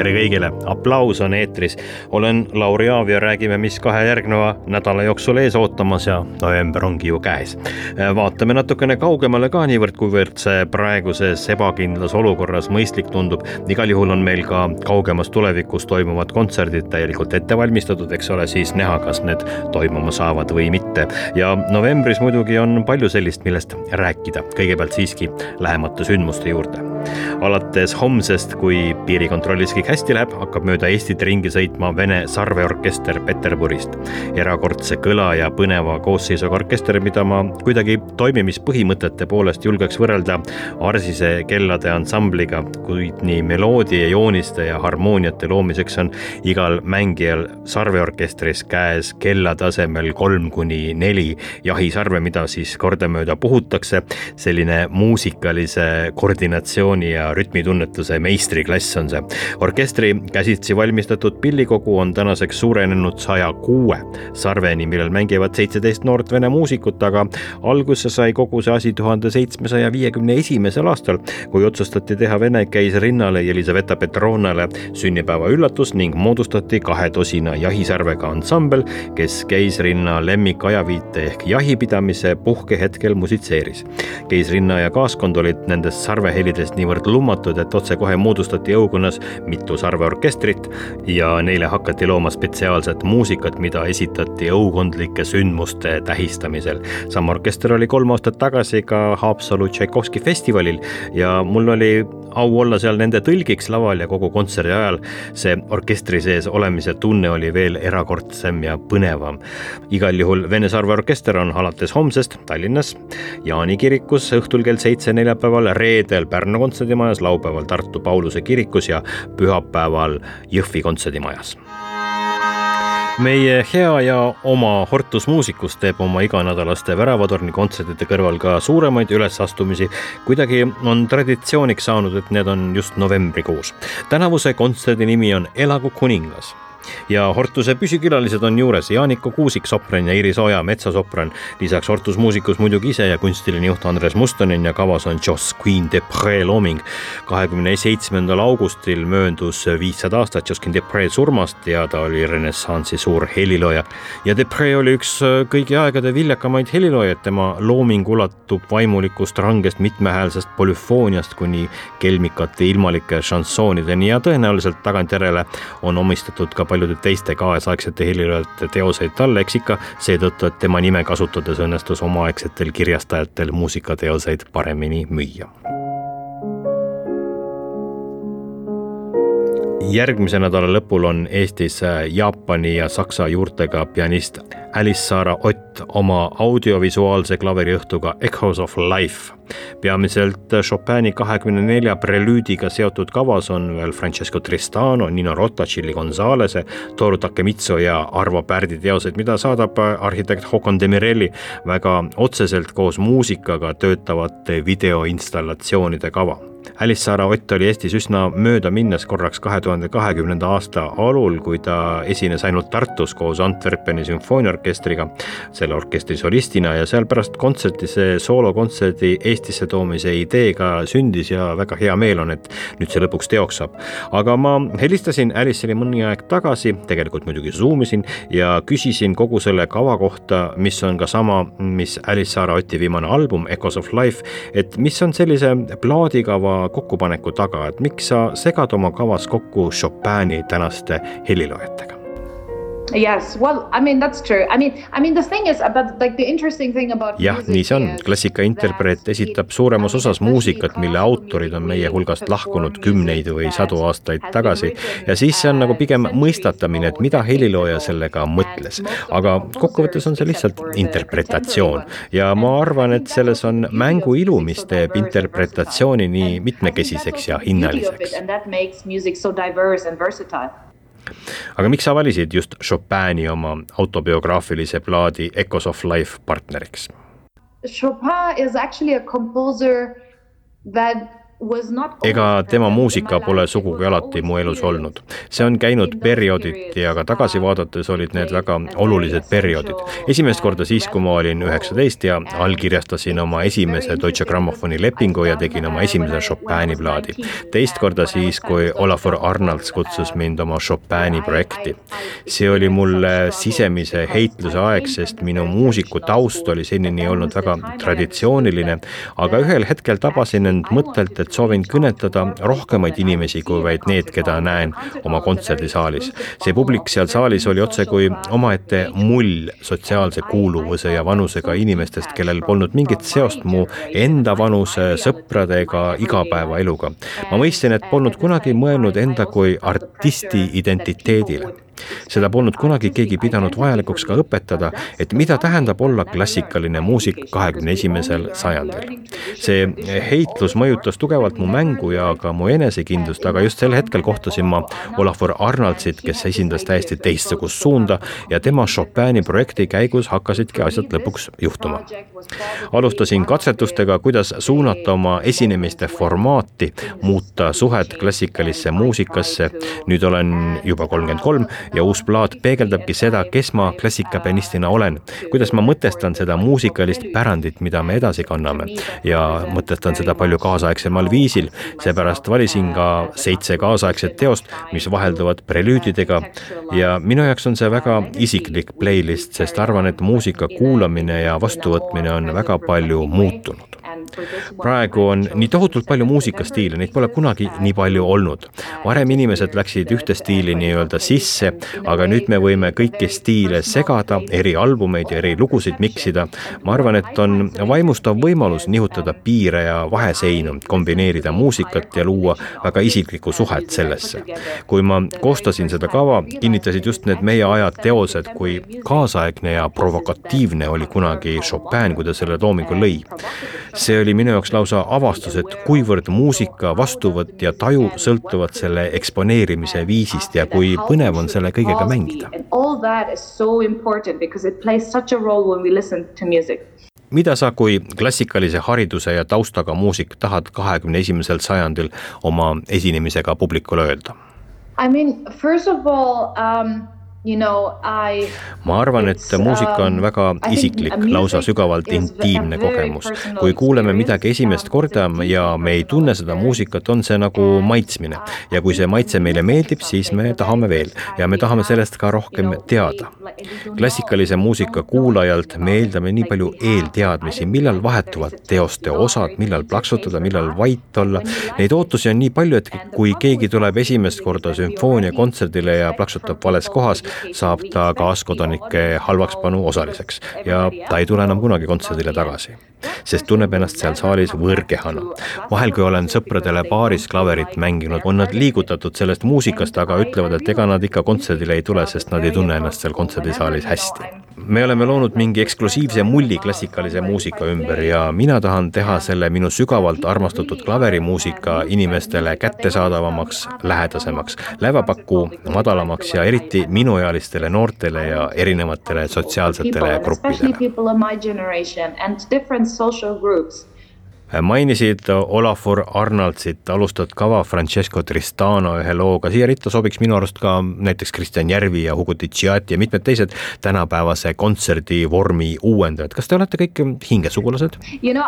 Tere kõigile, aplaus on eetris. olen Lauri Aav ja räägime, mis kahe järgneva nädala jooksul ees ootamas ja november ongi ju käes. vaatame natukene kaugemale ka niivõrd, kuivõrd see praeguses ebakindlas olukorras mõistlik tundub. igal juhul on meil ka kaugemas tulevikus toimuvad kontserdid täielikult ette valmistatud, eks ole, siis näha, kas need toimuma saavad või mitte. ja novembris muidugi on palju sellist, millest rääkida. kõigepealt siiski lähemate sündmuste juurde. Alates homsest, kui piirikontrollis kõik hästi läheb, hakkab mööda Eestit ringi sõitma Vene sarveorkester Peterburist. erakordse kõla ja põneva koosseisuga orkester, mida ma kuidagi toimimispõhimõtete poolest julgeks võrrelda Arsise kellade ansambliga, kuid nii meloodia, jooniste ja harmooniate loomiseks on igal mängijal sarveorkestris käes kella tasemel kolm kuni neli jahisarve, mida siis kordamööda puhutakse. selline muusikalise koordinatsiooni ja rütmitunnetuse meistriklass on see orkestri käsitsi valmistatud pillikogu on tänaseks suurenenud saja kuue sarveni, millel mängivad seitseteist noort vene muusikut, aga alguse sai kogu see asi tuhande seitsmesaja viiekümne esimesel aastal, kui otsustati teha Vene keisrinnale Jelizaveta Petrovnale sünnipäeva üllatus ning moodustati kahe tosina jahisarvega ansambel, kes keisrinna lemmikajaviite ehk jahipidamise puhkehetkel musitseeris. keisrinna ja kaaskond olid nendest sarvehelidest niivõrd lummatud, et otsekohe moodustati õukonnas mitu sarveorkestrit ja neile hakati looma spetsiaalset muusikat, mida esitati õukondlike sündmuste tähistamisel. sama orkester oli kolm aastat tagasi ka Haapsalu Tšaikovski festivalil ja mul oli au olla seal nende tõlgiks laval ja kogu kontserdi ajal see orkestri sees olemise tunne oli veel erakordsem ja põnevam. igal juhul Vene sarveorkester on alates homsest Tallinnas Jaani kirikus õhtul kell seitse neljapäeval, reedel Pärnu kontserdimajas, laupäeval Tartu Pauluse kirikus ja pühapäeval Jõhvi kontserdimajas meie hea ja oma Hortus muusikus teeb oma iganädalaste Väravatorni kontsertide kõrval ka suuremaid ülesastumisi. kuidagi on traditsiooniks saanud, et need on just novembrikuus. tänavuse kontserdi nimi on Elagu kuningas ja Hortuse püsikülalised on juures Jaaniko Kuusik, sopran ja Iris Oja, metsasopran. lisaks Hortus muusikus muidugi ise ja kunstiline juht Andres Mustonen ja kavas on Joss Queen Depre looming. kahekümne seitsmendal augustil möödus viissada aastat Josquin Depre surmast ja ta oli renessansi suur helilooja. ja Depre oli üks kõigi aegade viljakamaid heliloojaid, tema looming ulatub vaimulikust rangest mitmehäälsest polüfooniast kuni kelmikate ilmalike šansoonideni ja tõenäoliselt tagantjärele on omistatud ka paljude teiste kaasaegsete heliloojate teoseid talle, eks ikka seetõttu, et tema nime kasutades õnnestus omaaegsetel kirjastajatel muusikateoseid paremini müüa järgmise nädala lõpul on Eestis Jaapani ja Saksa juurtega pianist Alice-Saara Ott oma audiovisuaalse klaveriõhtuga Echoes of Life. peamiselt Chopini kahekümne nelja prelüüdiga seotud kavas on veel Francesco Tristano, Nino Rota, Chili Gonzalese, Toru Takemitsu ja Arvo Pärdi teosed, mida saadab arhitekt Håkon Demirelli väga otseselt koos muusikaga töötavate videoinstallatsioonide kava Alice Saara Ott oli Eestis üsna möödaminnes korraks kahe tuhande kahekümnenda aasta alul, kui ta esines ainult Tartus koos Antwerpeni sümfooniaorkestriga, selle orkestri solistina ja seal pärast kontserti see soolokontserdi Eestisse toomise idee ka sündis ja väga hea meel on, et nüüd see lõpuks teoks saab. aga ma helistasin Alice'ile mõni aeg tagasi, tegelikult muidugi Zoom isin ja küsisin kogu selle kava kohta, mis on ka sama, mis Alice Saara Oti viimane album Echoes of Life, et mis on sellise plaadikava kava kokkupaneku taga, et miks sa segad oma kavas kokku Chopini tänaste heliloojatega? Yes, well, I mean that's true. I mean, I mean the thing is about like the interesting thing about jah, nii see on, klassika interpreet esitab suuremas osas muusikat, mille autorid on meie hulgast lahkunud kümneid või sadu aastaid tagasi. ja siis see on nagu pigem mõistatamine, et mida helilooja sellega mõtles. aga kokkuvõttes on see lihtsalt interpretatsioon. ja ma arvan, et selles on mängu ilu, mis teeb interpretatsiooni nii mitmekesiseks ja hinnaliseks aga miks sa valisid just Chopini oma autobiograafilise plaadi Echoes of Life partneriks? Chopin is actually a composer that ega tema muusika pole sugugi alati mu elus olnud. see on käinud periooditi, aga tagasi vaadates olid need väga olulised perioodid. esimest korda siis, kui ma olin üheksateist ja allkirjastasin oma esimese Deutsche Grammofoni lepingu ja tegin oma esimese Chopini plaadi. teist korda siis, kui Olafur Arnalds kutsus mind oma Chopini projekti. see oli mulle sisemise heitluse aeg, sest minu muusiku taust oli senini olnud väga traditsiooniline, aga ühel hetkel tabasin end mõttelt, et et soovin kõnetada rohkemaid inimesi kui vaid need, keda näen oma kontserdisaalis. see publik seal saalis oli otsekui omaette mull sotsiaalse kuuluvuse ja vanusega inimestest, kellel polnud mingit seost mu enda vanuse sõprade ega igapäevaeluga. ma mõistsin, et polnud kunagi mõelnud enda kui artisti identiteedile seda polnud kunagi keegi pidanud vajalikuks ka õpetada, et mida tähendab olla klassikaline muusik kahekümne esimesel sajandil. see heitlus mõjutas tugevalt mu mängu ja ka mu enesekindlust, aga just sel hetkel kohtasin ma Olafur Arnoldsit, kes esindas täiesti teistsugust suunda ja tema Chopini projekti käigus hakkasidki asjad lõpuks juhtuma. Alustasin katsetustega, kuidas suunata oma esinemiste formaati, muuta suhet klassikalisse muusikasse. nüüd olen juba kolmkümmend kolm ja uus plaat peegeldabki seda, kes ma klassikapianistina olen, kuidas ma mõtestan seda muusikalist pärandit, mida me edasi kanname ja mõtestan seda palju kaasaegsemal viisil. seepärast valisin ka seitse kaasaegset teost, mis vahelduvad prelüüdidega ja minu jaoks on see väga isiklik playlist, sest arvan, et muusika kuulamine ja vastuvõtmine on väga palju muutunud praegu on nii tohutult palju muusikastiile, neid pole kunagi nii palju olnud. varem inimesed läksid ühte stiili nii-öelda sisse, aga nüüd me võime kõiki stiile segada, eri albumeid ja eri lugusid miksida. ma arvan, et on vaimustav võimalus nihutada piire ja vaheseinu, kombineerida muusikat ja luua väga isiklikku suhet sellesse. kui ma koostasin seda kava, kinnitasid just need meie aja teosed, kui kaasaegne ja provokatiivne oli kunagi Chopin, kui ta selle loomingu lõi see oli minu jaoks lausa avastus, et kuivõrd muusika vastuvõtt ja taju sõltuvad selle eksponeerimise viisist ja kui põnev on selle kõigega mängida. mida sa kui klassikalise hariduse ja taustaga muusik tahad kahekümne esimesel sajandil oma esinemisega publikule öelda? I mean, first of all um ma arvan, et muusika on um, väga isiklik, lausa sügavalt intiimne kogemus. kui kuuleme midagi esimest korda ja me ei tunne seda muusikat, on see nagu maitsmine. ja kui see maitse meile meeldib, siis me tahame veel ja me tahame sellest ka rohkem teada. klassikalise muusika kuulajalt me eeldame nii palju eelteadmisi, millal vahetuvad teoste osad, millal plaksutada, millal vait olla. Neid ootusi on nii palju, et kui keegi tuleb esimest korda sümfooniakontserdile ja plaksutab vales kohas, saab ta kaaskodanike halvakspanu osaliseks ja ta ei tule enam kunagi kontserdile tagasi, sest tunneb ennast seal saalis võõrkehana. vahel, kui olen sõpradele baaris klaverit mänginud, on nad liigutatud sellest muusikast, aga ütlevad, et ega nad ikka kontserdile ei tule, sest nad ei tunne ennast seal kontserdisaalis hästi. me oleme loonud mingi eksklusiivse mulli klassikalise muusika ümber ja mina tahan teha selle minu sügavalt armastatud klaverimuusika inimestele kättesaadavamaks, lähedasemaks, lävepaku madalamaks ja eriti minuealistele noortele ja erinevatele sotsiaalsetele gruppidele mainisid Olafur Arnoldsit, alustad kava Francesco Tristano ühe looga, siia ritta sobiks minu arust ka näiteks Kristjan Järvi ja Hugo Ticciati ja mitmed teised tänapäevase kontserdivormi uuendajad, kas te olete kõik hingesugulased? You? Know,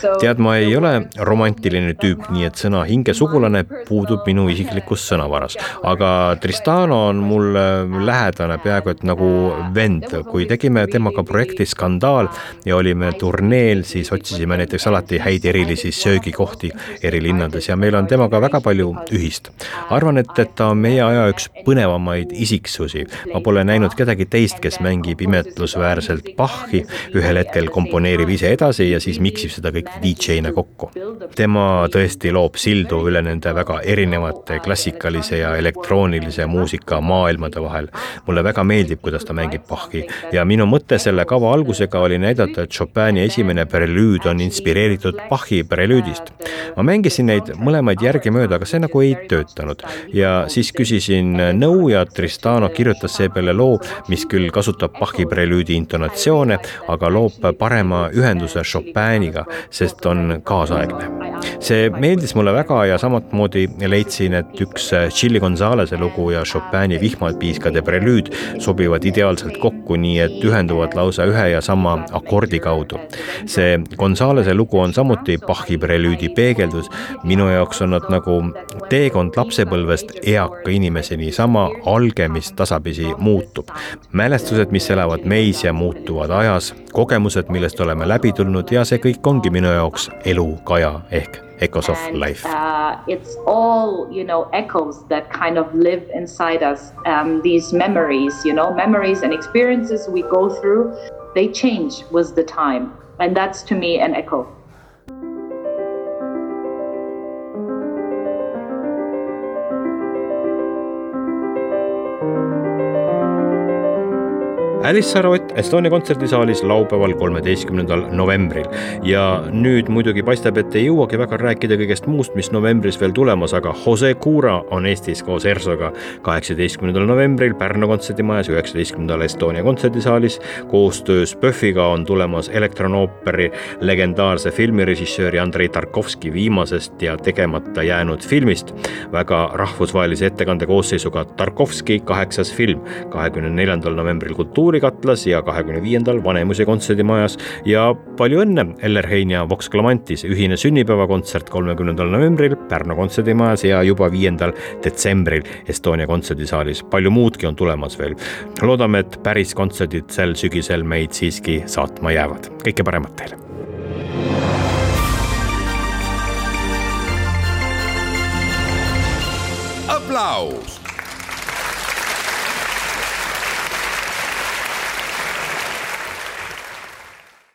so... tead, ma ei ole romantiline tüüp, nii et sõna hingesugulane puudub minu isiklikus sõnavaras, aga Tristano on mulle lähedane peaaegu et nagu vend, kui tegime temaga projekti Skandaal ja olime turneel, turneel, siis otsisime näiteks alati häid erilisi söögikohti eri linnades ja meil on temaga väga palju ühist. arvan, et, et ta on meie aja üks põnevamaid isiksusi. ma pole näinud kedagi teist, kes mängib imetlusväärselt Bachi, ühel hetkel komponeerib ise edasi ja siis miksib seda kõike DJ-na kokku. tema tõesti loob sildu üle nende väga erinevate klassikalise ja elektroonilise muusika maailmade vahel. mulle väga meeldib, kuidas ta mängib Bachi ja minu mõte selle kava algusega oli näidata, et Chopini esimene prelüüd on inspireeritud Bachi prelüüdist. ma mängisin neid mõlemaid järgemööda, aga see nagu ei töötanud ja siis küsisin nõu ja Tristano kirjutas seepeale loo, mis küll kasutab Bachi prelüüdi intonatsioone, aga loob parema ühenduse Chopiniga, sest on kaasaegne. see meeldis mulle väga ja samamoodi leidsin, et üks Chili Gonzalez'e lugu ja Chopini vihmapiiskade prelüüd sobivad ideaalselt kokku, nii et ühenduvad lausa ühe ja sama akordi kaudu. See Gonzalez'e lugu on samuti Bachi prelüüdi peegeldus, minu jaoks on nad nagu teekond lapsepõlvest eaka inimeseni, sama alge, mis tasapisi muutub. mälestused, mis elavad meis ja muutuvad ajas, kogemused, millest oleme läbi tulnud ja see kõik ongi minu jaoks elukaja ehk echoes of life. Uh, it's all, you know, echoes that kind of live inside us. Um, these memories, you know, memories and experiences we go through, they change with the time. And that's to me an echo. Alice Sarvet Estonia kontserdisaalis laupäeval, kolmeteistkümnendal novembril. ja nüüd muidugi paistab, et ei jõuagi väga rääkida kõigest muust, mis novembris veel tulemas, aga Jose Cura on Eestis koos Ersoga kaheksateistkümnendal novembril Pärnu kontserdimajas, üheksateistkümnendal Estonia kontserdisaalis. koostöös PÖFFiga on tulemas elektronooperi legendaarse filmirežissööri Andrei Tarkovski viimasest ja tegemata jäänud filmist. väga rahvusvahelise ettekande koosseisuga Tarkovski kaheksas film, kahekümne neljandal novembril kultuuri kultuurikatlas ja kahekümne viiendal Vanemuise kontserdimajas ja palju õnne, Ellerhein ja Vox Clamantis ühine sünnipäevakontsert kolmekümnendal novembril Pärnu kontserdimajas ja juba viiendal detsembril Estonia kontserdisaalis. palju muudki on tulemas veel. loodame, et päris kontserdid sel sügisel meid siiski saatma jäävad. kõike paremat teile. aplaus